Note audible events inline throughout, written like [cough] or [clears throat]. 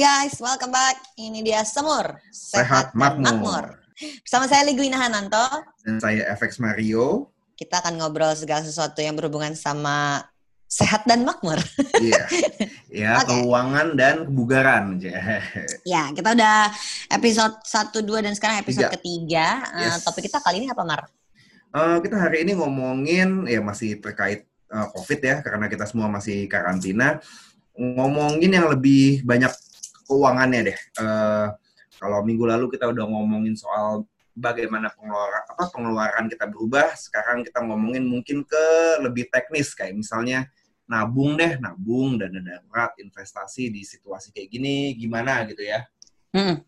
Hai guys, welcome back. Ini dia Semur. Sehat dan Makmur. Bersama saya Ligwina Hananto, Dan saya FX Mario. kita akan ngobrol segala sesuatu yang berhubungan sama sehat dan makmur. Iya. [laughs] ya, Oke. keuangan dan kebugaran. ya, kita udah episode 1, 2, dan sekarang episode Tiga. ketiga. Eh, Yes. topik kita kali ini apa, Mar? Eh, kita hari ini ngomongin ya masih terkait eh, COVID ya, karena kita semua masih karantina. Ngomongin yang lebih banyak keuangannya deh. Eh, kalau minggu lalu kita udah ngomongin soal bagaimana pengeluaran apa pengeluaran kita berubah, sekarang kita ngomongin mungkin ke lebih teknis kayak misalnya nabung deh, nabung dana darurat, investasi di situasi kayak gini gimana gitu ya. Hmm.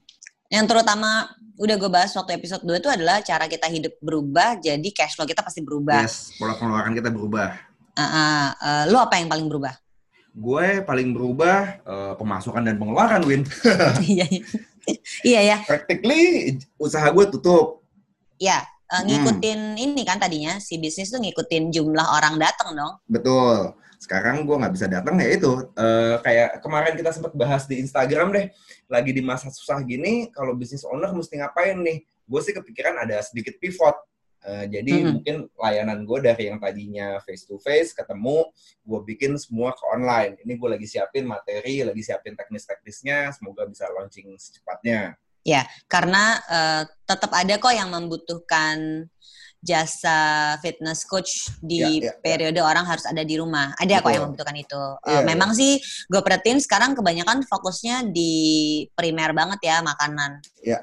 Yang terutama udah gue bahas waktu episode 2 itu adalah cara kita hidup berubah, jadi cash flow kita pasti berubah. Yes, pola pengeluaran kita berubah. Uh, uh, uh, lo apa yang paling berubah? Gue paling berubah eh, pemasukan dan pengeluaran, Win. [laughs] Iya, iya. iya ya. Practically usaha gue tutup. Ya, eh, ngikutin ini kan tadinya si bisnis tuh ngikutin jumlah orang datang dong. Betul. Sekarang gue nggak bisa datang ya itu. Eh, kayak kemarin kita sempat bahas di Instagram deh. Lagi di masa susah gini, kalau bisnis owner mesti ngapain nih? Gue sih kepikiran ada sedikit pivot. Eh, jadi Mhm. mungkin layanan gue dari yang tadinya face to face ketemu, gue bikin semua ke online. Ini gue lagi siapin materi, lagi siapin teknis-teknisnya. Semoga bisa launching secepatnya. Karena eh, tetap ada kok yang membutuhkan jasa fitness coach di Ya, ya, ya. periode orang harus ada di rumah. Ada kok Betul. yang membutuhkan itu. Iya, iya. memang sih gue perhatiin sekarang kebanyakan fokusnya di primer banget ya makanan. Ya,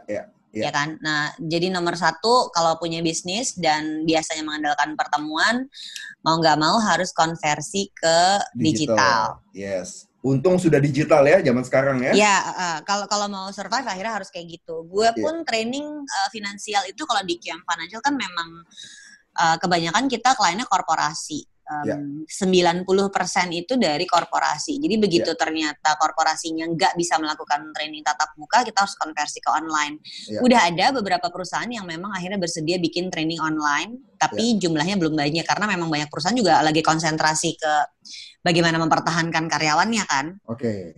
ya. ya kan. Nah, jadi nomor satu kalau punya bisnis dan biasanya mengandalkan pertemuan, mau nggak mau harus konversi ke digital. Yes. Untung sudah digital ya zaman sekarang ya. Ya, uh, kalau kalau mau survive akhirnya harus kayak gitu. Gue Iya. pun training uh, finansial itu kalau di QM Financial kan memang uh, kebanyakan kita kliennya korporasi. Um, 90% itu dari korporasi. Jadi begitu Iya. ternyata korporasinya nggak bisa melakukan training tatap muka, kita harus konversi ke online. Iya. Udah ada beberapa perusahaan yang memang akhirnya bersedia bikin training online, tapi Iya. jumlahnya belum banyak karena memang banyak perusahaan juga lagi konsentrasi ke bagaimana mempertahankan karyawannya kan. Oke.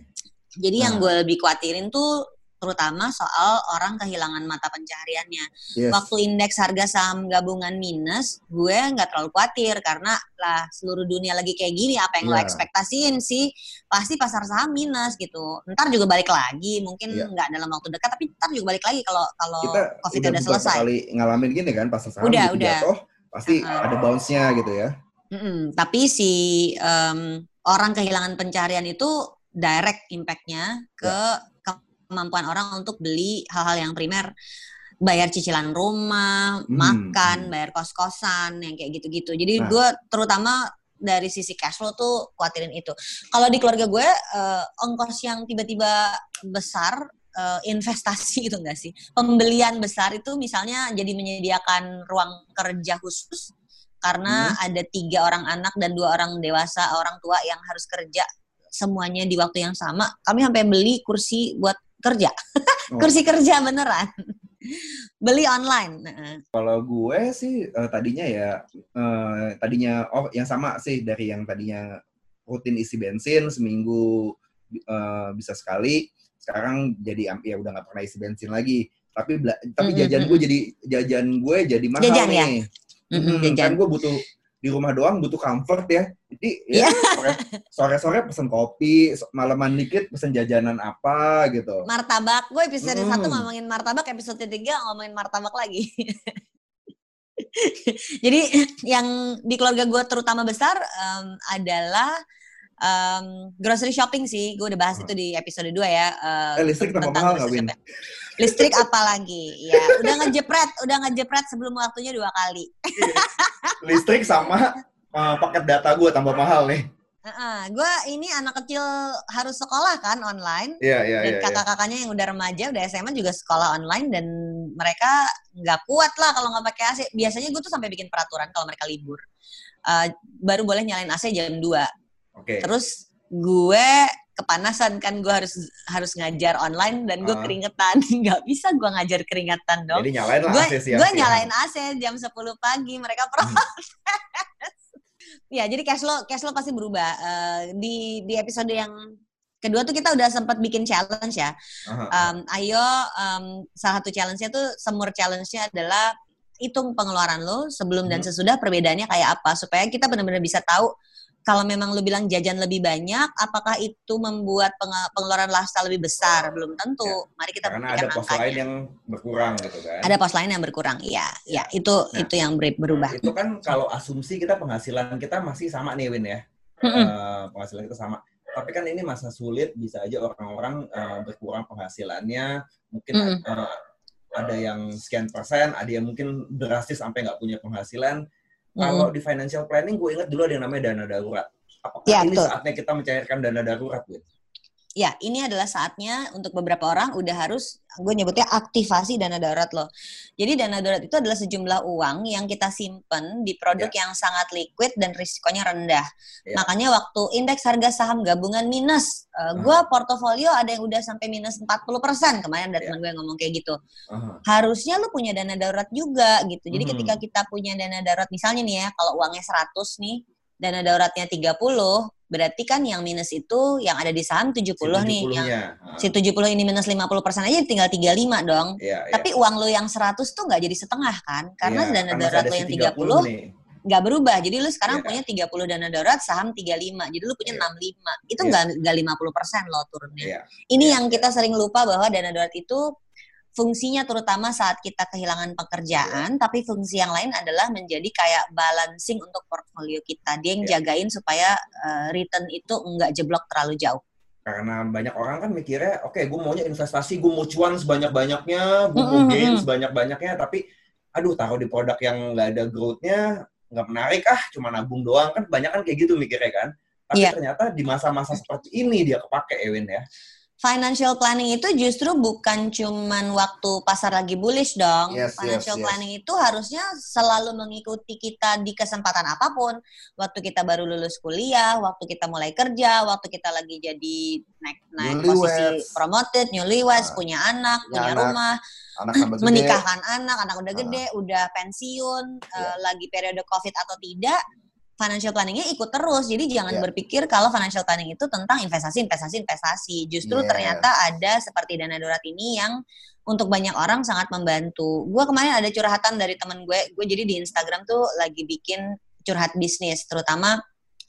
Jadi yang Nah. gue lebih khawatirin tuh terutama soal orang kehilangan mata pencahariannya. Yes. Waktu indeks harga saham gabungan minus, gue nggak terlalu khawatir karena lah seluruh dunia lagi kayak gini, apa yang lo Iya. ekspektasiin sih? Pasti pasar saham minus gitu. Ntar juga balik lagi, mungkin Iya. nggak dalam waktu dekat, tapi ntar juga balik lagi kalau kalau Kita covid udah, selesai. kali ngalamin gini kan pasar saham Udah, gitu udah. jatuh, pasti Uh-uh. ada bounce-nya gitu ya. Mm-mm, tapi si em, orang kehilangan pencarian itu direct impact-nya ke kemampuan orang untuk beli hal-hal yang primer bayar cicilan rumah, Hmm, makan, hmm. bayar kos-kosan yang kayak gitu-gitu. Jadi Nah. gue terutama dari sisi cash flow tuh khawatirin itu. Kalau di keluarga gue eh, ongkos yang tiba-tiba besar eh, investasi itu enggak sih? Pembelian besar itu misalnya jadi menyediakan ruang kerja khusus karena Hmm. ada tiga orang anak dan dua orang dewasa orang tua yang harus kerja semuanya di waktu yang sama. Kami sampai beli kursi buat kerja, Oh. kursi kerja beneran. beli online. Kalau gue sih eh, tadinya ya eh, tadinya oh yang sama sih dari yang tadinya rutin isi bensin seminggu eh, bisa sekali, sekarang jadi ya udah nggak pernah isi bensin lagi. Tapi tapi Mm, jajan mm, gue jadi jajan gue jadi mahal Jajan ya? nih. Mm-mm, Hmm, jajan. kan gue butuh di rumah doang butuh comfort ya. Jadi Iya. ya sore- sore-sore pesen kopi, malaman dikit pesen jajanan apa gitu. martabak. Gue episode Mm. satu ngomongin martabak, episode tiga ngomongin martabak lagi. [laughs] Jadi yang di keluarga gue terutama besar em, adalah em, grocery shopping sih. Gue udah bahas Oh. itu di episode 2 ya. eh, Eh, listrik tambah tentang mahal grocery Win? Listrik apalagi? Ya, udah ngejepret, udah ngejepret sebelum waktunya dua kali. Listrik sama uh, paket data gue tambah mahal nih. Uh, gue ini anak kecil harus sekolah kan online. Iya, iya, Dan iya. iya. kakak-kakaknya yang udah remaja, udah SMA juga sekolah online dan mereka nggak kuat lah kalau nggak pakai AC. Biasanya gue tuh sampai bikin peraturan kalau mereka libur. Uh, baru boleh nyalain AC jam 2. Oke. Terus gue kepanasan kan gue harus harus ngajar online dan gue Ah. keringetan. [laughs] Nggak bisa gue ngajar keringetan dong. Jadi nyalain lah gue AC gue nyalain AC jam 10 pagi mereka protes [laughs] ya jadi cash flow cash flow pasti berubah Eh, di di episode yang kedua tuh kita udah sempat bikin challenge ya Um, ayo um, salah satu challenge-nya tuh semur challenge-nya adalah hitung pengeluaran lo sebelum dan Hmm. sesudah perbedaannya kayak apa supaya kita benar-benar bisa tahu kalau memang lu bilang jajan lebih banyak apakah itu membuat penge- pengeluaran lifestyle lebih besar belum tentu mari kita Karena ada pos angkanya lain yang berkurang gitu kan. ada pos lain yang berkurang iya ya itu Nah. itu yang ber- berubah Itu kan kalau asumsi kita penghasilan kita masih sama nih Win ya. Mm-mm. Eh, penghasilan kita sama. Tapi kan ini masa sulit bisa aja orang-orang eh, berkurang penghasilannya. Mungkin Mm-mm. eh, ada yang sekian persen, ada yang mungkin drastis sampai nggak punya penghasilan. Kalau di financial planning, gue ingat dulu ada yang namanya dana darurat. Apakah Ya, ini betul. saatnya kita mencairkan dana darurat, Win? Ya ini adalah saatnya untuk beberapa orang udah harus gue nyebutnya aktivasi dana darurat loh. Jadi dana darurat itu adalah sejumlah uang yang kita simpen di produk yang sangat liquid dan risikonya rendah. Ya. Makanya waktu indeks harga saham gabungan minus, uh, gue portofolio ada yang udah sampai minus 40% kemarin ada teman gue yang ngomong kayak gitu. Aha. Harusnya lu punya dana darurat juga gitu. Jadi Hmm. ketika kita punya dana darurat misalnya nih ya, kalau uangnya 100 nih, dana daruratnya 30, berarti kan yang minus itu yang ada di saham 70 nih. Yang 70-nya. Ah, si 70 ini minus 50% aja tinggal 35 dong. Iya, iya. Tapi uang lo yang 100 tuh nggak jadi setengah kan? Karena Iya, dana darurat lo si yang 30 30 nih. nggak berubah. Jadi lu sekarang Iya. punya 30 dana darurat, saham 35. Jadi lu punya Iya. 65. Itu Iya. nggak nggak 50% lo turunnya. Iya. Ini Iya, yang kita sering lupa bahwa dana darurat itu fungsinya terutama saat kita kehilangan pekerjaan, tapi fungsi yang lain adalah menjadi kayak balancing untuk portfolio kita. Dia yang Iya. jagain supaya uh, return itu nggak jeblok terlalu jauh. Karena banyak orang kan mikirnya, oke gue maunya investasi, gue mau cuan sebanyak-banyaknya, gue mau Mm-mm, gain sebanyak-banyaknya, tapi aduh taruh di produk yang nggak ada growth-nya, nggak menarik ah, cuma nabung doang. Kan banyak kan kayak gitu mikirnya kan. Tapi Iya. ternyata di masa-masa seperti ini dia kepake, Ewin ya. Financial planning itu justru bukan cuman waktu pasar lagi bullish dong. Yes, Financial yes, yes. planning itu harusnya selalu mengikuti kita di kesempatan apa pun. Waktu kita baru lulus kuliah, waktu kita mulai kerja, waktu kita lagi jadi naik naik posisi Newlyweds. promoted, newlyweds, Ah, punya anak, punya punya anak, rumah, anak [clears throat] gede. menikahkan anak, anak udah Ah. gede, udah pensiun, Iya. eh, lagi periode COVID atau tidak, financial planningnya ikut terus. Jadi jangan Iya. berpikir kalau financial planning itu tentang investasi, investasi, investasi. Justru Yes. ternyata ada seperti dana darurat ini yang untuk banyak orang sangat membantu. Gue kemarin ada curhatan dari temen gue, gue jadi di Instagram tuh lagi bikin curhat bisnis, terutama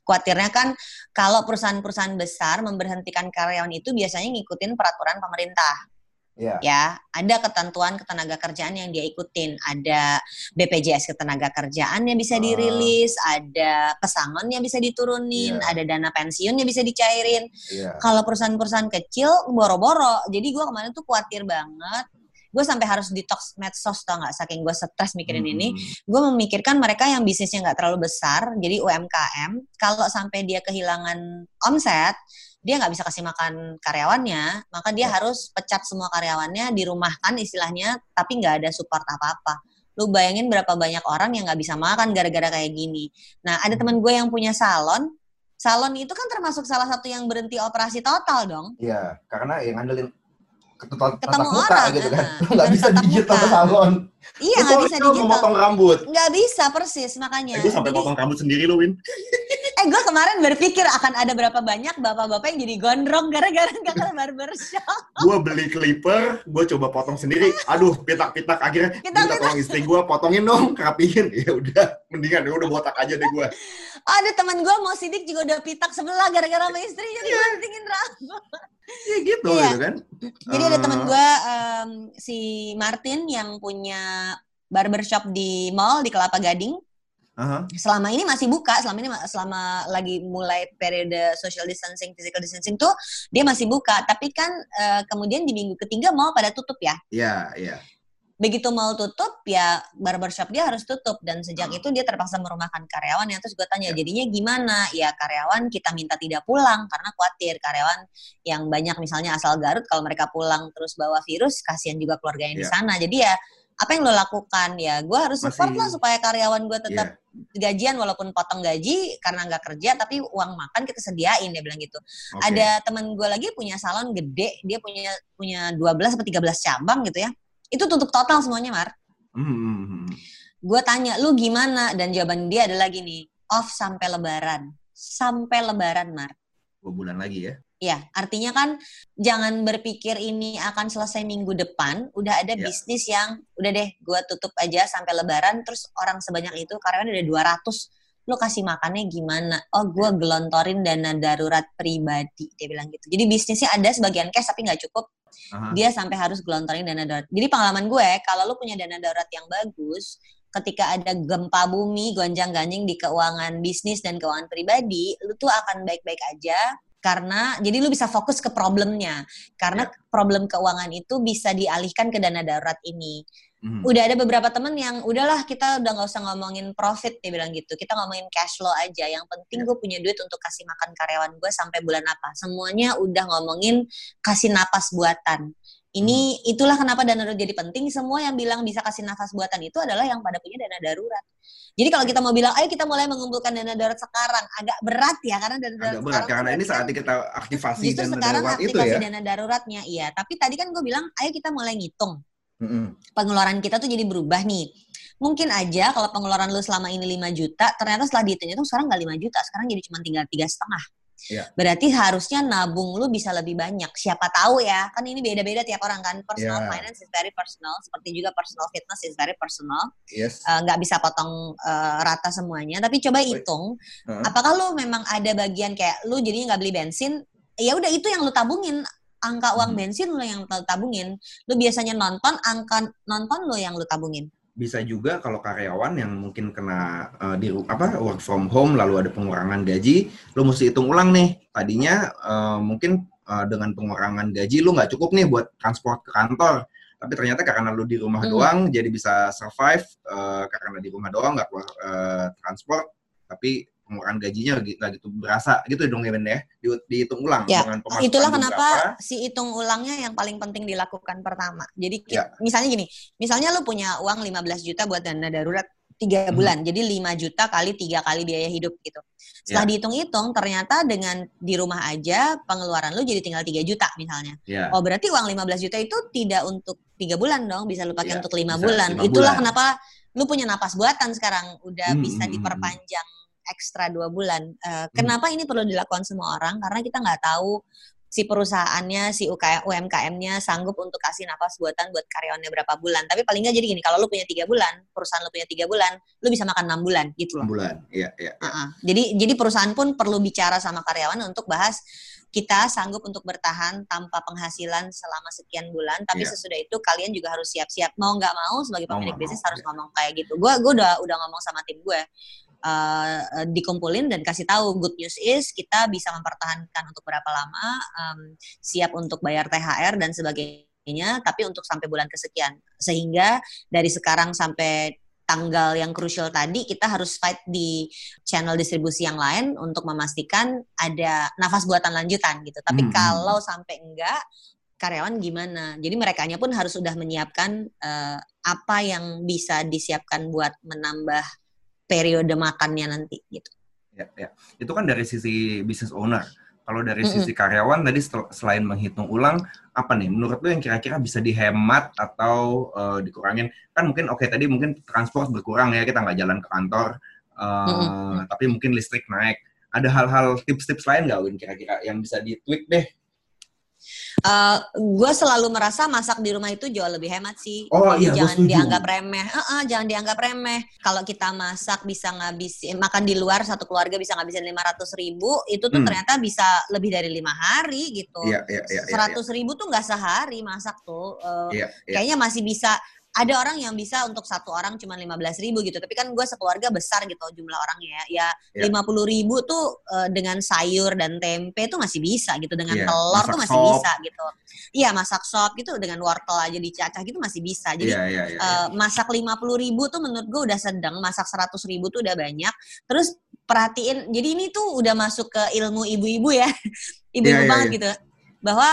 khawatirnya kan kalau perusahaan-perusahaan besar memberhentikan karyawan itu biasanya ngikutin peraturan pemerintah Iya. ya ada ketentuan ketenaga kerjaan yang dia ikutin ada BPJS ketenaga kerjaan yang bisa Ah. dirilis ada pesangon yang bisa diturunin Iya. ada dana pensiun yang bisa dicairin Iya. kalau perusahaan-perusahaan kecil boro-boro jadi gue kemarin tuh khawatir banget gue sampai harus detox medsos tau nggak saking gue stres mikirin ini Hmm. gue memikirkan mereka yang bisnisnya nggak terlalu besar jadi UMKM kalau sampai dia kehilangan omset dia nggak bisa kasih makan karyawannya maka dia Ya. harus pecat semua karyawannya dirumahkan istilahnya tapi nggak ada support apa-apa lu bayangin berapa banyak orang yang nggak bisa makan gara-gara kayak gini nah ada teman gue yang punya salon salon itu kan termasuk salah satu yang berhenti operasi total dong Iya, karena yang ngandelin ketemu muka orang, gitu kan. Lu [laughs] nggak bisa digital muka. salon. iya Lu nggak bisa digital memotong rambut. nggak bisa persis makanya Eh, gue sampai Jadi- potong rambut sendiri lo, Win. [laughs] Eh gue kemarin berpikir akan ada berapa banyak bapak-bapak yang jadi gondrong gara-gara [laughs] nggak ke barbershop. Gue beli clipper, gue coba potong sendiri. Aduh, pitak-pitak. Akhirnya gue minta tolong istri gue, potongin dong, rapihin. [laughs] Ya udah, mendingan ya udah botak aja deh gue. Oh, ada teman gue mau sidik juga udah pitak sebelah gara-gara sama istrinya dibantingin rambut. Ya gitu, Iya. gitu kan. Jadi ada Eh, teman gue em, si Martin yang punya barbershop di mall di Kelapa Gading. Aha. Selama ini masih buka, selama ini ma- selama lagi mulai periode social distancing, physical distancing tuh dia masih buka. Tapi kan eh, kemudian di minggu ketiga mall pada tutup ya. Iya, iya. begitu mau tutup ya barbershop dia harus tutup dan sejak Hmm. itu dia terpaksa merumahkan karyawan yang terus gue tanya Ya. jadinya gimana ya karyawan kita minta tidak pulang karena khawatir karyawan yang banyak misalnya asal Garut kalau mereka pulang terus bawa virus kasihan juga keluarga yang di Ya. sana jadi ya apa yang lo lakukan? Ya gue harus support Masih- lah supaya karyawan gue tetap Iya, gajian walaupun potong gaji karena nggak kerja tapi uang makan kita sediain dia bilang gitu. Oke. ada teman gue lagi punya salon gede dia punya punya 12 atau 13 cabang gitu ya. Itu tutup total semuanya Mar. Hmm, hmm, hmm. gue tanya lu gimana? Dan jawaban dia adalah gini off sampai lebaran. Sampai lebaran Mar. Dua bulan lagi ya. Ya artinya kan jangan berpikir ini akan selesai minggu depan udah ada Ya. bisnis yang udah deh gue tutup aja sampai lebaran terus orang sebanyak itu karyawan ada 200 lu kasih makannya gimana oh gue gelontorin dana darurat pribadi dia bilang gitu jadi bisnisnya ada sebagian cash tapi nggak cukup Aha. dia sampai harus gelontorin dana darurat. Jadi pengalaman gue, kalau lu punya dana darurat yang bagus, ketika ada gempa bumi, gonjang-ganjing di keuangan bisnis dan keuangan pribadi, lu tuh akan baik-baik aja karena jadi lu bisa fokus ke problemnya. Karena problem keuangan itu bisa dialihkan ke dana darurat ini. Hmm. Udah ada beberapa temen yang udahlah kita udah nggak usah ngomongin profit dia bilang gitu. Kita ngomongin cash flow aja. Yang penting gue punya duit untuk kasih makan karyawan gue sampai bulan apa. Semuanya udah ngomongin kasih napas buatan. Ini itulah kenapa dana darurat jadi penting. Semua yang bilang bisa kasih nafas buatan itu adalah yang pada punya dana darurat. Jadi kalau kita mau bilang, ayo kita mulai mengumpulkan dana darurat sekarang, agak berat ya karena dana darurat Agak berat sekarang karena ini berarti kan saatnya kita aktivasi Justru dan sekarang darurat itu aktivasi ya. dana daruratnya, iya. Tapi tadi kan gue bilang, ayo kita mulai ngitung Mm-mm. pengeluaran kita tuh jadi berubah nih. Mungkin aja kalau pengeluaran lu selama ini 5 juta, ternyata setelah dihitung-hitung sekarang nggak 5 juta, sekarang jadi cuma tinggal tiga setengah. Iya. Berarti harusnya nabung lu bisa lebih banyak. Siapa tahu ya, kan ini beda-beda tiap orang kan. Personal Iya. finance is very personal, seperti juga personal fitness is very personal. Yes. Eh, nggak bisa potong eh, rata semuanya. Tapi coba hitung, Heeh. apakah lu memang ada bagian kayak lu jadinya nggak beli bensin? Ya udah itu yang lu tabungin angka uang Hmm. bensin lu yang lu tabungin. Lu biasanya nonton, angka nonton lu yang lu tabungin. Bisa juga kalau karyawan yang mungkin kena eh, di apa work from home lalu ada pengurangan gaji, lu mesti hitung ulang nih. Tadinya eh, mungkin eh, dengan pengurangan gaji lu nggak cukup nih buat transport ke kantor. Tapi ternyata karena lu di rumah Hmm. doang jadi bisa survive eh, karena di rumah doang nggak keluar eh, transport. Tapi pengurangan gajinya lagi nggak gitu berasa gitu dong ya Ben ya. Di- dihitung ulang Ya, dengan pemasukan Itulah kenapa berapa. si hitung ulangnya yang paling penting dilakukan pertama. Jadi Ya. misalnya gini, misalnya lu punya uang 15 juta buat dana darurat tiga Hmm. bulan. Jadi 5 juta kali tiga kali biaya hidup gitu. Setelah Ya. dihitung-hitung ternyata dengan di rumah aja pengeluaran lu jadi tinggal 3 juta misalnya. Ya. Oh berarti uang 15 juta itu tidak untuk tiga bulan dong, bisa lu pakai Iya, untuk lima bulan. lima Itulah bulan. kenapa lu punya napas buatan sekarang udah Hmm, bisa hmm, hmm, diperpanjang ekstra dua bulan. Hmm. kenapa ini perlu dilakukan semua orang? Karena kita nggak tahu si perusahaannya, si UMKM-nya sanggup untuk kasih napas buatan buat karyawannya berapa bulan. Tapi paling nggak jadi gini, kalau lu punya tiga bulan, perusahaan lu punya tiga bulan, lu bisa makan enam bulan gitu loh. enam bulan. Iya, iya. iya. Uh-uh. Jadi jadi perusahaan pun perlu bicara sama karyawan untuk bahas kita sanggup untuk bertahan tanpa penghasilan selama sekian bulan, tapi Iya. sesudah itu kalian juga harus siap-siap mau nggak mau sebagai Mau pemilik nggak bisnis mau, harus iya. ngomong kayak gitu. Gue gue udah udah ngomong sama tim gue. Eh, dikumpulin dan kasih tahu good news is kita bisa mempertahankan untuk berapa lama em, siap untuk bayar THR dan sebagainya tapi untuk sampai bulan kesekian sehingga dari sekarang sampai tanggal yang krusial tadi kita harus fight di channel distribusi yang lain untuk memastikan ada nafas buatan lanjutan gitu. Tapi Hmm. kalau sampai enggak karyawan gimana? Jadi mereka pun harus sudah menyiapkan eh, apa yang bisa disiapkan buat menambah periode makannya nanti gitu. Ya, ya. Itu kan dari sisi business owner. Kalau dari Mm-mm. sisi karyawan tadi selain menghitung ulang, apa nih menurut lu yang kira-kira bisa dihemat atau eh, dikurangin? Kan mungkin oke tadi mungkin transport berkurang ya kita nggak jalan ke kantor, eh, Mm-mm. tapi mungkin listrik naik. Ada hal-hal tips-tips lain nggak Win kira-kira yang bisa di-tweak deh? Gue selalu merasa masak di rumah itu jauh lebih hemat sih. Oh, Jadi iya, jangan dianggap remeh. Heeh, jangan dianggap remeh. Kalau kita masak bisa ngabisin makan di luar satu keluarga bisa ngabisin lima ratus ribu, itu tuh Hmm. ternyata bisa lebih dari lima hari gitu. Iya, iya, iya. Seratus ribu tuh nggak sehari masak tuh. Eh, iya. Kayaknya masih bisa ada orang yang bisa untuk satu orang cuma 15.000 ribu gitu tapi kan gue sekeluarga besar gitu jumlah orangnya ya Ya. lima puluh ribu tuh eh, dengan sayur dan tempe tuh masih bisa gitu dengan Iya, telur masak tuh masih sop. bisa gitu iya masak sop gitu dengan wortel aja dicacah gitu masih bisa jadi Iya, iya, iya. eh, masak lima puluh ribu tuh menurut gue udah sedang masak seratus ribu tuh udah banyak terus perhatiin jadi ini tuh udah masuk ke ilmu ibu-ibu ya [laughs] ibu-ibu Iya, iya, banget iya. gitu bahwa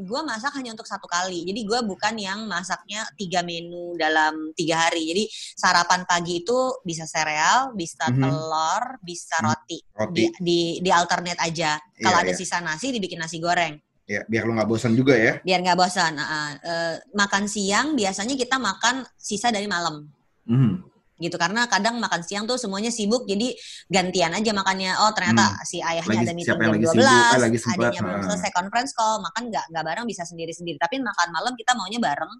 gue masak hanya untuk satu kali jadi gue bukan yang masaknya tiga menu dalam tiga hari jadi sarapan pagi itu bisa sereal bisa Mhm. telur bisa Mhm. roti Roti. di di di alternate aja kalau Iya, ada iya. sisa nasi dibikin nasi goreng Ya, biar lu nggak bosan juga ya. biar nggak bosan Ah, ah. Eh, makan siang biasanya kita makan sisa dari malam Mhm. Gitu. Karena kadang makan siang tuh semuanya sibuk jadi gantian aja makannya. Oh ternyata si ayahnya Hmm. Lagi- ada meeting jam 12 sibuk, eh, adiknya belum selesai conference call makan nggak nggak bareng bisa sendiri-sendiri. Tapi makan malam kita maunya bareng.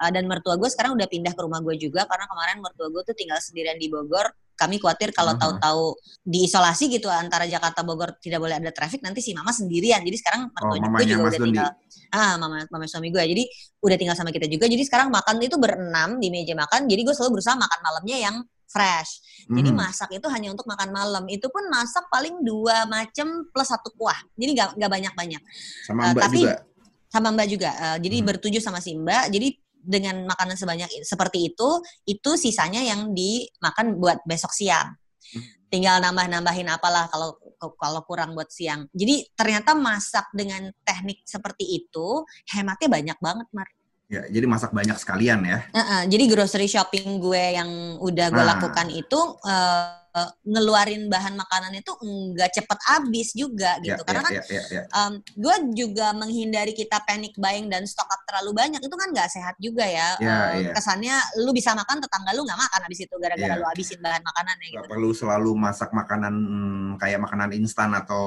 Uh, dan mertua gue sekarang udah pindah ke rumah gue juga karena kemarin mertua gue tuh tinggal sendirian di Bogor kami khawatir kalau Aha. tahu-tahu diisolasi gitu antara Jakarta Bogor tidak boleh ada traffic nanti si mama sendirian. Jadi sekarang mertua Oh, gue juga Mas udah tinggal ah mama mama suami gue. Jadi udah tinggal sama kita juga. Jadi sekarang makan itu berenam di meja makan. Jadi gue selalu berusaha makan malamnya yang fresh. Jadi Mhm. masak itu hanya untuk makan malam. Itu pun masak paling dua macam plus satu kuah. Jadi nggak nggak banyak banyak sama Mbak tapi- juga. sama mbak juga. Eh, jadi Hmm. bertujuh sama si mbak. Jadi dengan makanan sebanyak seperti itu itu sisanya yang dimakan buat besok siang. Hmm. tinggal nambah-nambahin apalah kalau kalau kurang buat siang. Jadi ternyata masak dengan teknik seperti itu hematnya banyak banget mar Ya, jadi masak banyak sekalian ya. Heeh, jadi grocery shopping gue yang udah gue Nah. lakukan itu eh, ngeluarin bahan makanan itu nggak cepet habis juga Ya, gitu ya, karena kan ya, ya, ya. um, gue juga menghindari kita panic buying dan stock up terlalu banyak itu kan nggak sehat juga ya. Iya, Eh, iya. Kesannya lu bisa makan tetangga lu nggak makan habis itu gara-gara Iya. lu habisin bahan makanannya gitu. Nggak perlu selalu masak makanan kayak makanan instan atau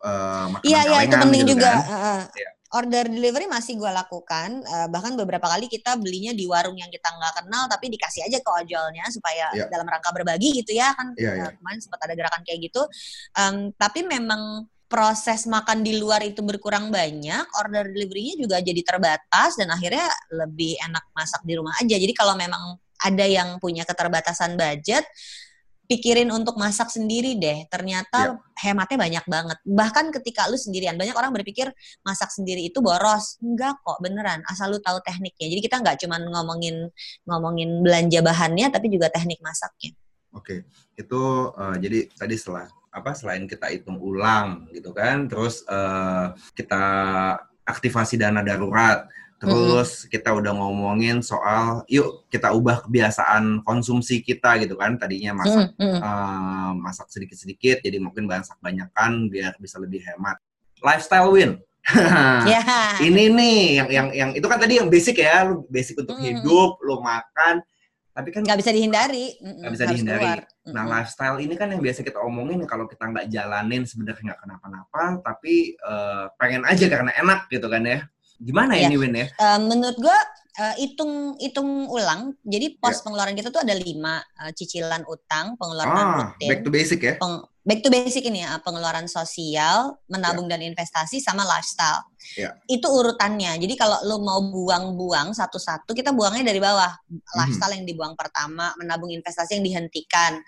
eh, makanan Iya iya itu kalengan penting gitu juga. kan. Heeh. Iya. Order delivery masih gue lakukan, eh, bahkan beberapa kali kita belinya di warung yang kita nggak kenal, tapi dikasih aja ke ojolnya supaya Iya. dalam rangka berbagi gitu ya kan. Iya, eh, iya. Kemarin sempat ada gerakan kayak gitu. Em, tapi memang proses makan di luar itu berkurang banyak, order delivery-nya juga jadi terbatas dan akhirnya lebih enak masak di rumah aja. Jadi kalau memang ada yang punya keterbatasan budget, pikirin untuk masak sendiri deh. Ternyata hematnya banyak banget. Bahkan ketika lu sendirian, banyak orang berpikir masak sendiri itu boros. Enggak kok, beneran. Asal lu tahu tekniknya. Jadi kita nggak cuma ngomongin ngomongin belanja bahannya, tapi juga teknik masaknya. Oke, itu eh, jadi tadi setelah apa selain kita hitung ulang gitu kan, terus eh, kita aktivasi dana darurat, terus kita udah ngomongin soal yuk kita ubah kebiasaan konsumsi kita gitu kan, tadinya masak Mm, mm. eh, masak sedikit-sedikit, jadi mungkin masak banyakan biar bisa lebih hemat. Lifestyle win. [laughs] Ya. Ini nih yang yang yang itu kan tadi yang basic ya, lu basic untuk Mm. hidup, lu makan, tapi kan nggak bisa dihindari. Nggak bisa harus dihindari. keluar. Nah, lifestyle ini kan yang biasa kita omongin kalau kita nggak jalanin sebenarnya nggak kenapa-napa, tapi eh, pengen aja karena enak gitu kan ya. Gimana Iya. ini Win ya? Eh, menurut gue eh, hitung hitung ulang. Jadi pos Ya. pengeluaran kita tuh ada lima eh, cicilan utang, pengeluaran Ah, rutin, back to basic ya. peng- back to basic ini ya, pengeluaran sosial, menabung dan investasi sama lifestyle. Ya. Itu urutannya. Jadi kalau lu mau buang-buang satu-satu, kita buangnya dari bawah. Lifestyle yang dibuang pertama, menabung investasi yang dihentikan.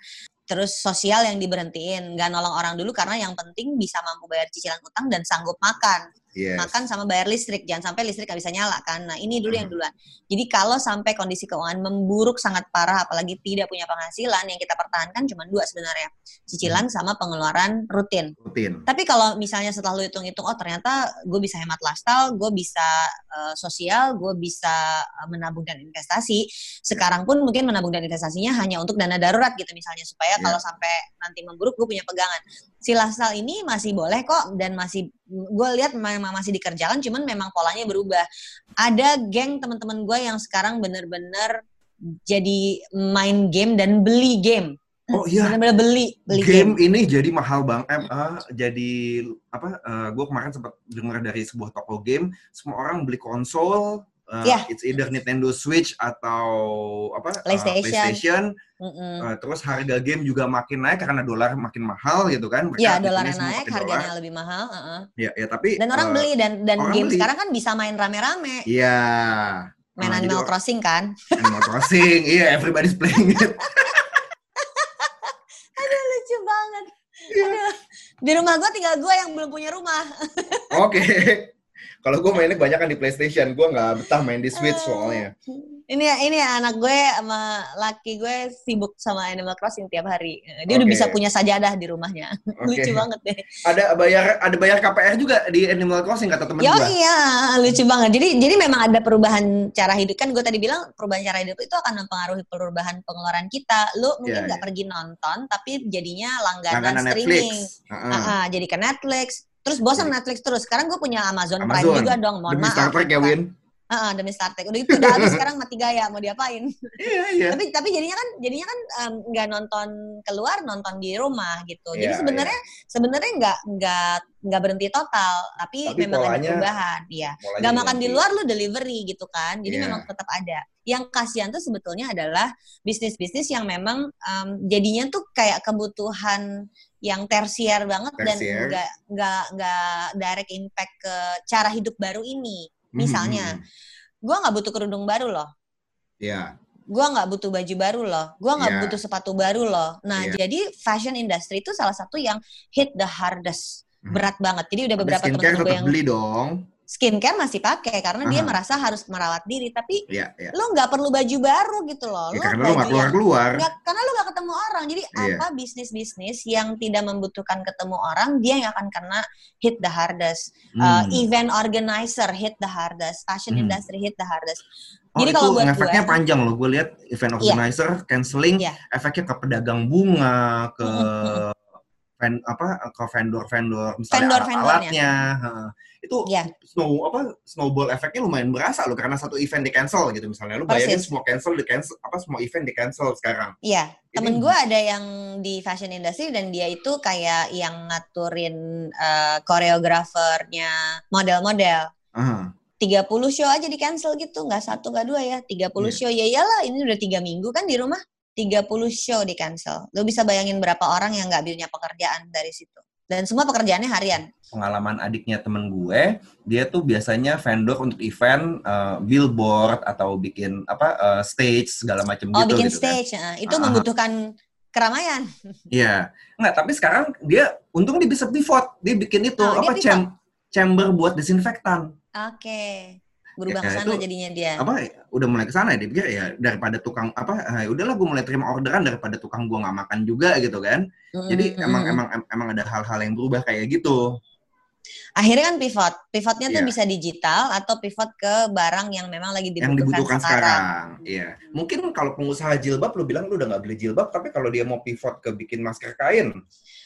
Terus sosial yang diberhentiin, nggak nolong orang dulu karena yang penting bisa mampu bayar cicilan utang dan sanggup makan Yes. makan sama bayar listrik jangan sampai listrik nggak bisa nyala kan nah ini dulu yang Hmm. duluan jadi kalau sampai kondisi keuangan memburuk sangat parah apalagi tidak punya penghasilan yang kita pertahankan cuma dua sebenarnya cicilan Hmm. sama pengeluaran rutin Rutin. tapi kalau misalnya setelah lu hitung-hitung oh ternyata gue bisa hemat lifestyle gue bisa eh, sosial gue bisa eh, menabung dan investasi sekarang pun mungkin menabung dan investasinya hanya untuk dana darurat gitu misalnya supaya Ya. kalau sampai nanti memburuk gue punya pegangan si lifestyle ini masih boleh kok dan masih gue lihat memang masih dikerjakan cuman memang polanya berubah ada geng teman-teman gue yang sekarang bener-bener jadi main game dan beli game Oh iya, bener-bener beli beli game ini jadi mahal bang. Eh, eh, jadi apa? gue kemarin sempat dengar dari sebuah toko game, semua orang beli konsol. Eh, Iya. It's either Nintendo Switch atau apa? PlayStation. PlayStation. Mm-mm. Eh, terus harga game juga makin naik karena dolar makin mahal gitu kan. Iya, hitungnya dolarnya naik, harganya dolar. lebih mahal. heeh. Ya, ya tapi Dan orang eh, beli dan dan game beli. sekarang kan bisa main rame-rame. Iya. main Ah, jadi Animal or- Crossing kan. Animal [laughs] Crossing, iya everybody's playing it. [laughs] Lucu banget. Iya. Aduh. Di rumah gue tinggal gue yang belum punya rumah. Oke. [laughs] Kalau gue mainnya banyak kan di PlayStation, gue nggak betah main di Switch soalnya. Ini ini anak gue sama laki gue sibuk sama Animal Crossing tiap hari. Dia udah Oke. bisa punya sajadah di rumahnya. [laughs] Oke. Lucu banget deh. Ada bayar ada bayar KPR juga di Animal Crossing kata temen Yo gue. iya, lucu banget. Jadi jadi memang ada perubahan cara hidup kan gue tadi bilang perubahan cara hidup itu akan mempengaruhi perubahan pengeluaran kita. Lu mungkin Iya, nggak iya. pergi nonton tapi jadinya langganan, Langganan streaming. Netflix. Heeh. Ah, ah, jadi ke Netflix. Terus bosan Netflix terus. Sekarang gue punya Amazon, Prime Amazon. juga dong. Mohon Demi maaf. Star Trek ya, Win? Ah, demi Star Trek. Udah itu udah habis sekarang mati gaya mau diapain? Iya, iya. tapi tapi jadinya kan jadinya kan nggak nonton keluar nonton di rumah gitu jadi Iya, sebenarnya sebenarnya nggak nggak nggak berhenti total tapi, Tapi memang ada polanya perubahan iya nggak makan di luar lu delivery gitu kan jadi Iya. memang tetap ada yang kasihan tuh sebetulnya adalah bisnis-bisnis yang memang em, jadinya tuh kayak kebutuhan yang tersier banget dan Tersier. nggak nggak nggak direct impact ke cara hidup baru ini misalnya Mhm. gua nggak butuh kerudung baru loh Iya. gua nggak butuh baju baru loh, gua nggak Iya. butuh sepatu baru loh. Nah, Iya. jadi fashion industry itu salah satu yang hit the hardest, Hmm. berat banget. Jadi udah beberapa teman-teman gue yang beli dong. Skincare masih pakai karena dia Aha. merasa harus merawat diri. Tapi Iya, iya. lo nggak perlu baju baru gitu loh. Ya, Lo karena lu baju nggak keluar-keluar. nggak- karena lo gak ketemu orang. Jadi Iya. apa bisnis-bisnis yang tidak membutuhkan ketemu orang, dia yang akan kena hit the hardest. Uh, Hmm. event organizer hit the hardest, fashion Hmm. industry hit the hardest. Oh, Jadi itu kalau buat efeknya gue- panjang loh. Gue lihat event organizer canceling, Iya. efeknya ke pedagang bunga, ke ven, apa ke vendor-vendor misalnya Vendor-vendornya. alat-alatnya. Heeh. Itu Iya. snow apa snowball efeknya lumayan berasa loh karena satu event di cancel gitu misalnya. Lu bayangin Persis. semua cancel di cancel apa semua event di cancel sekarang. Iya, Ini- temen gue ada yang di fashion industry dan dia itu kayak yang ngaturin koreografernya model-model. Aha. 30 show aja di cancel gitu, nggak satu nggak dua ya, 30 Iya. show. Ya iyalah, ini udah tiga minggu kan di rumah, 30 show di cancel. Lo bisa bayangin berapa orang yang nggak punya pekerjaan dari situ. Dan semua pekerjaannya harian. pengalaman adiknya temen gue, dia tuh biasanya vendor untuk event, uh, billboard atau bikin apa uh, stage segala macam Oh, gitu. bikin gitu kan. stage, nah, itu Ah. membutuhkan keramaian. [laughs] Iya, nggak. Tapi sekarang dia untung dia bisa pivot, dia bikin itu Oh, apa cham- chamber buat disinfektan. Oke, berubah Ya, ke sana itu jadinya dia. Apa udah mulai ke sana dia pikir ya daripada tukang apa, ah, udahlah gue mulai terima orderan daripada tukang gue nggak makan juga gitu kan. Jadi Mm, emang emang em- emang ada hal-hal yang berubah kayak gitu. akhirnya kan pivot. Pivotnya tuh Iya. bisa digital atau pivot ke barang yang memang lagi dibutuhkan, yang dibutuhkan sekarang. Iya. Mungkin kalau pengusaha jilbab lu bilang lu udah nggak beli jilbab, tapi kalau dia mau pivot ke bikin masker kain,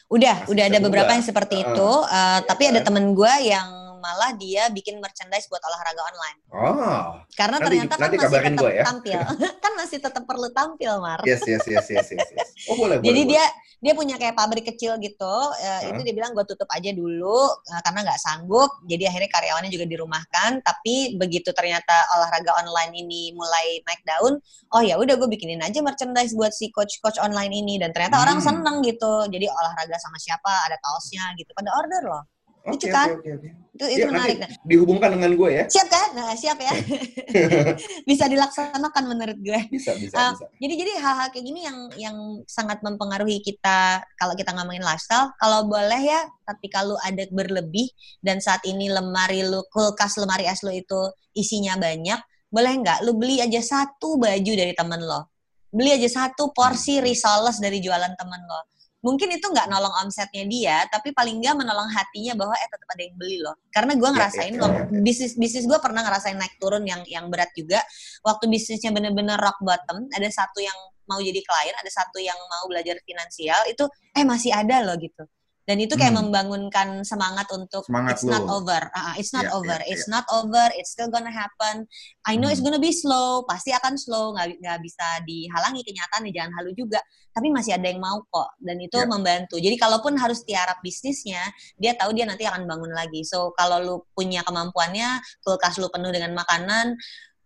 Udah, udah ada beberapa juga. yang seperti Heeh. itu. uh, tapi ada kan? temen gue yang malah dia bikin merchandise buat olahraga online. oh, Karena Nanti- ternyata kan nanti masih tetap gua ya. tampil. [laughs] kan masih tetap perlu tampil, Mar. yes yes yes yes yes. yes. Oh boleh Jadi boleh. dia dia punya kayak pabrik kecil gitu. uh, Hah? Itu dia bilang gue tutup aja dulu uh, karena nggak sanggup. Jadi akhirnya karyawannya juga dirumahkan. Tapi begitu ternyata olahraga online ini mulai naik daun, oh ya udah gue bikinin aja merchandise buat si coach-coach online ini. Dan ternyata orang Hmm. seneng gitu. Jadi olahraga sama siapa, ada kaosnya gitu. Pada order loh. Lucu kan? oke, oke. Itu itu Iya, menarik. nanti dihubungkan dengan gue ya. Siap kan? Nah, siap ya. [laughs] bisa dilaksanakan menurut gue. Bisa bisa Ah, bisa. Jadi jadi hal-hal kayak gini yang yang sangat mempengaruhi kita kalau kita ngomongin lifestyle. Kalau boleh ya, tapi kalau ada berlebih dan saat ini lemari lu kulkas lemari es lu itu isinya banyak, boleh nggak lu beli aja satu baju dari temen lo. Beli aja satu porsi risoles dari jualan temen lo. Mungkin itu nggak nolong omsetnya dia, tapi paling nggak menolong hatinya bahwa eh tetap ada yang beli loh. Karena gue ngerasain iya, loh, iya, iya. bisnis bisnis gue pernah ngerasain naik turun yang yang berat juga. Waktu bisnisnya bener-bener rock bottom, ada satu yang mau jadi klien, ada satu yang mau belajar finansial, itu eh masih ada loh gitu. Dan itu kayak Hmm. membangunkan semangat untuk Semangat it's not over, ah, it's not iya, over, iya. it's not over, it's still gonna happen. I know it's Hmm. gonna be slow, pasti akan slow, nggak nggak bisa dihalangi kenyataannya, jangan halu juga. Tapi masih ada yang mau kok, dan itu Iya. membantu. Jadi kalaupun harus tiarap bisnisnya, dia tahu dia nanti akan bangun lagi. So kalau lu punya kemampuannya, kulkas lu penuh dengan makanan,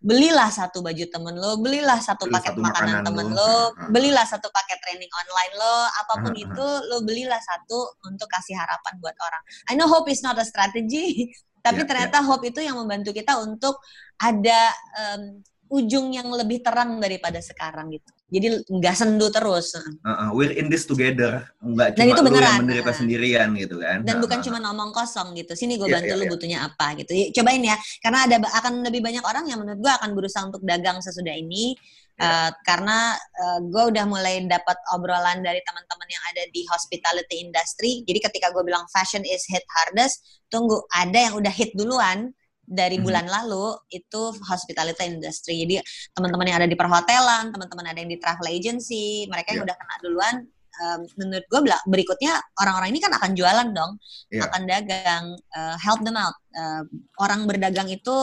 belilah satu baju temen lo, belilah satu Beli paket satu makanan makanan temen lo. lo, ha. belilah satu paket training online lo, apa pun Ha, ha. itu lo belilah satu untuk kasih harapan buat orang. I know hope is not a strategy, [laughs] tapi Iya, ternyata hope itu yang membantu kita untuk ada em, ujung yang lebih terang daripada sekarang gitu. Jadi nggak sendu terus. Uh, uh, we're in this together, nggak Dan cuma itu lu beneran. yang menderita Uh. sendirian gitu kan. Dan Uh, bukan uh, cuma ngomong kosong gitu. Sini gue Iya, bantu iya, lu iya. butuhnya apa gitu. Ya, Cobain ya. Karena ada akan lebih banyak orang yang menurut gue akan berusaha untuk dagang sesudah ini. Iya. Uh, karena gue udah mulai dapat obrolan dari teman-teman yang ada di hospitality industry. Jadi ketika gue bilang fashion is hit hardest, tunggu ada yang udah hit duluan dari Mhm. bulan lalu itu hospitality industry. Jadi teman-teman yang ada di perhotelan, teman-teman ada yang di travel agency, mereka yang Iya. udah kena duluan. um, menurut gue berikutnya orang-orang ini kan akan jualan dong, Iya. akan dagang, uh, help them out. Uh, orang berdagang itu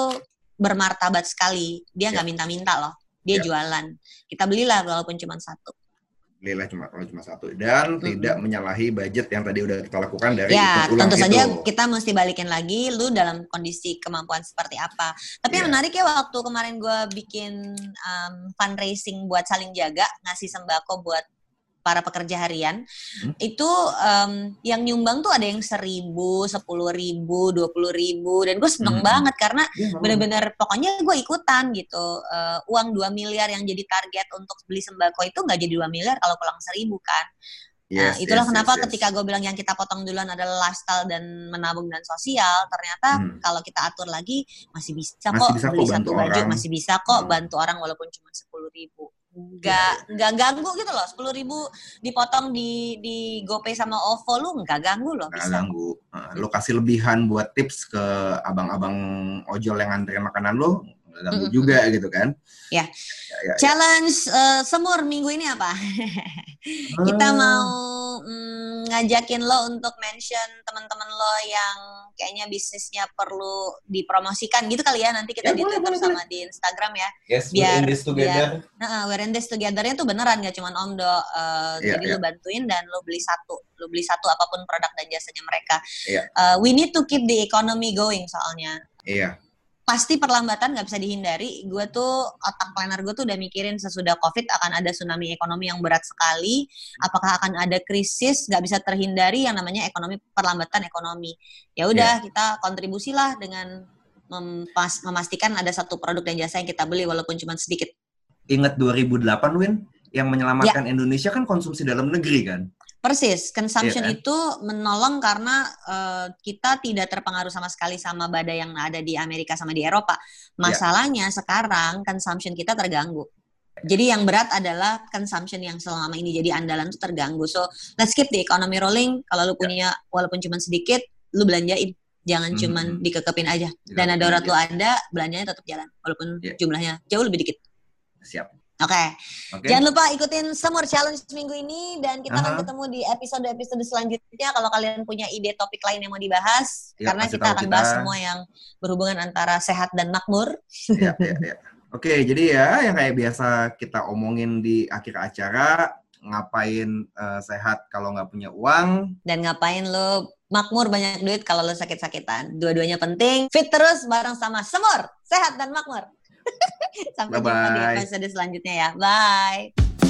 bermartabat sekali, dia nggak minta-minta loh, dia Iya. jualan. Kita belilah walaupun cuma satu. Belilah cuma kalau cuma satu dan Mm-mm. tidak menyalahi budget yang tadi udah kita lakukan dari Ya, ulang tentu itu. saja kita mesti balikin lagi lu dalam kondisi kemampuan seperti apa. Tapi yang Iya. menarik ya waktu kemarin gue bikin um, fundraising buat saling jaga, ngasih sembako buat para pekerja harian, Hmm. itu um, yang nyumbang tuh ada yang seribu, sepuluh ribu, dua puluh ribu, dan gue seneng Hmm. banget karena memang. bener-bener pokoknya gue ikutan gitu Eh, uang 2 miliar yang jadi target untuk beli sembako itu nggak jadi 2 miliar kalau pulang seribu kan Nah, Yes, itulah yes, kenapa yes, yes. ketika gue bilang yang kita potong duluan adalah lifestyle dan menabung dan sosial, ternyata Hmm. kalau kita atur lagi masih bisa Masih kok bisa kok beli bantu satu baju, orang. masih bisa kok Hmm. bantu orang walaupun cuma sepuluh ribu. Nggak, nggak ganggu gitu loh, sepuluh ribu dipotong di di GoPay sama OVO lu nggak ganggu loh. nggak ganggu. Lo kasih lebihan buat tips ke abang-abang ojol yang nganterin makanan lo, ganggu Mm-mm. juga gitu kan? Ya. Ya, ya, ya. Challenge eh, semur minggu ini apa? [laughs] kita Ah. mau mm, ngajakin lo untuk mention teman-teman lo yang kayaknya bisnisnya perlu dipromosikan gitu kali ya nanti kita Ya, di boleh, Twitter boleh, sama di Instagram ya. Yes, Biar- we're in this together. Nah, we're in this together-nya tuh beneran gak cuman Om Do. eh, Iya, jadi iya. lo bantuin dan lo beli satu, lo beli satu apa pun produk dan jasanya mereka. Iya. Eh, we need to keep the economy going soalnya Iya. Pasti perlambatan nggak bisa dihindari. Gue tuh otak planner gue tuh udah mikirin sesudah COVID akan ada tsunami ekonomi yang berat sekali. Apakah akan ada krisis? Nggak bisa terhindari yang namanya ekonomi perlambatan ekonomi. Ya udah kita kontribusilah dengan mempas- memastikan ada satu produk dan jasa yang kita beli walaupun cuma sedikit. Ingat 2008 Win yang menyelamatkan Ya. Indonesia kan konsumsi dalam negeri kan? Persis, consumption Iya kan? itu menolong karena eh, kita tidak terpengaruh sama sekali sama badai yang ada di Amerika sama di Eropa. Masalahnya sekarang consumption kita terganggu. Jadi yang berat adalah consumption yang selama ini jadi andalan itu terganggu. So let's keep the economy rolling. Kalau lu punya walaupun cuma sedikit, lu belanjain. Jangan Mhm. cuman dikekepin aja. Dana darurat lu ada, belanjanya tetap jalan walaupun Iya. jumlahnya jauh lebih dikit. Siap. Oke. Oke. Jangan lupa ikutin Semur Challenge minggu ini dan kita akan Aha. ketemu di episode-episode selanjutnya kalau kalian punya ide topik lain yang mau dibahas Ya, karena kita akan kita. bahas semua yang berhubungan antara sehat dan makmur. ya, ya, ya. Oke, jadi ya yang kayak biasa kita omongin di akhir acara, ngapain eh, sehat kalau nggak punya uang. Dan ngapain lo makmur banyak duit kalau lo sakit-sakitan. Dua-duanya penting. Fit terus bareng sama Semur, sehat dan makmur. [laughs] Sampai jumpa di Bye-bye. episode selanjutnya ya. Bye.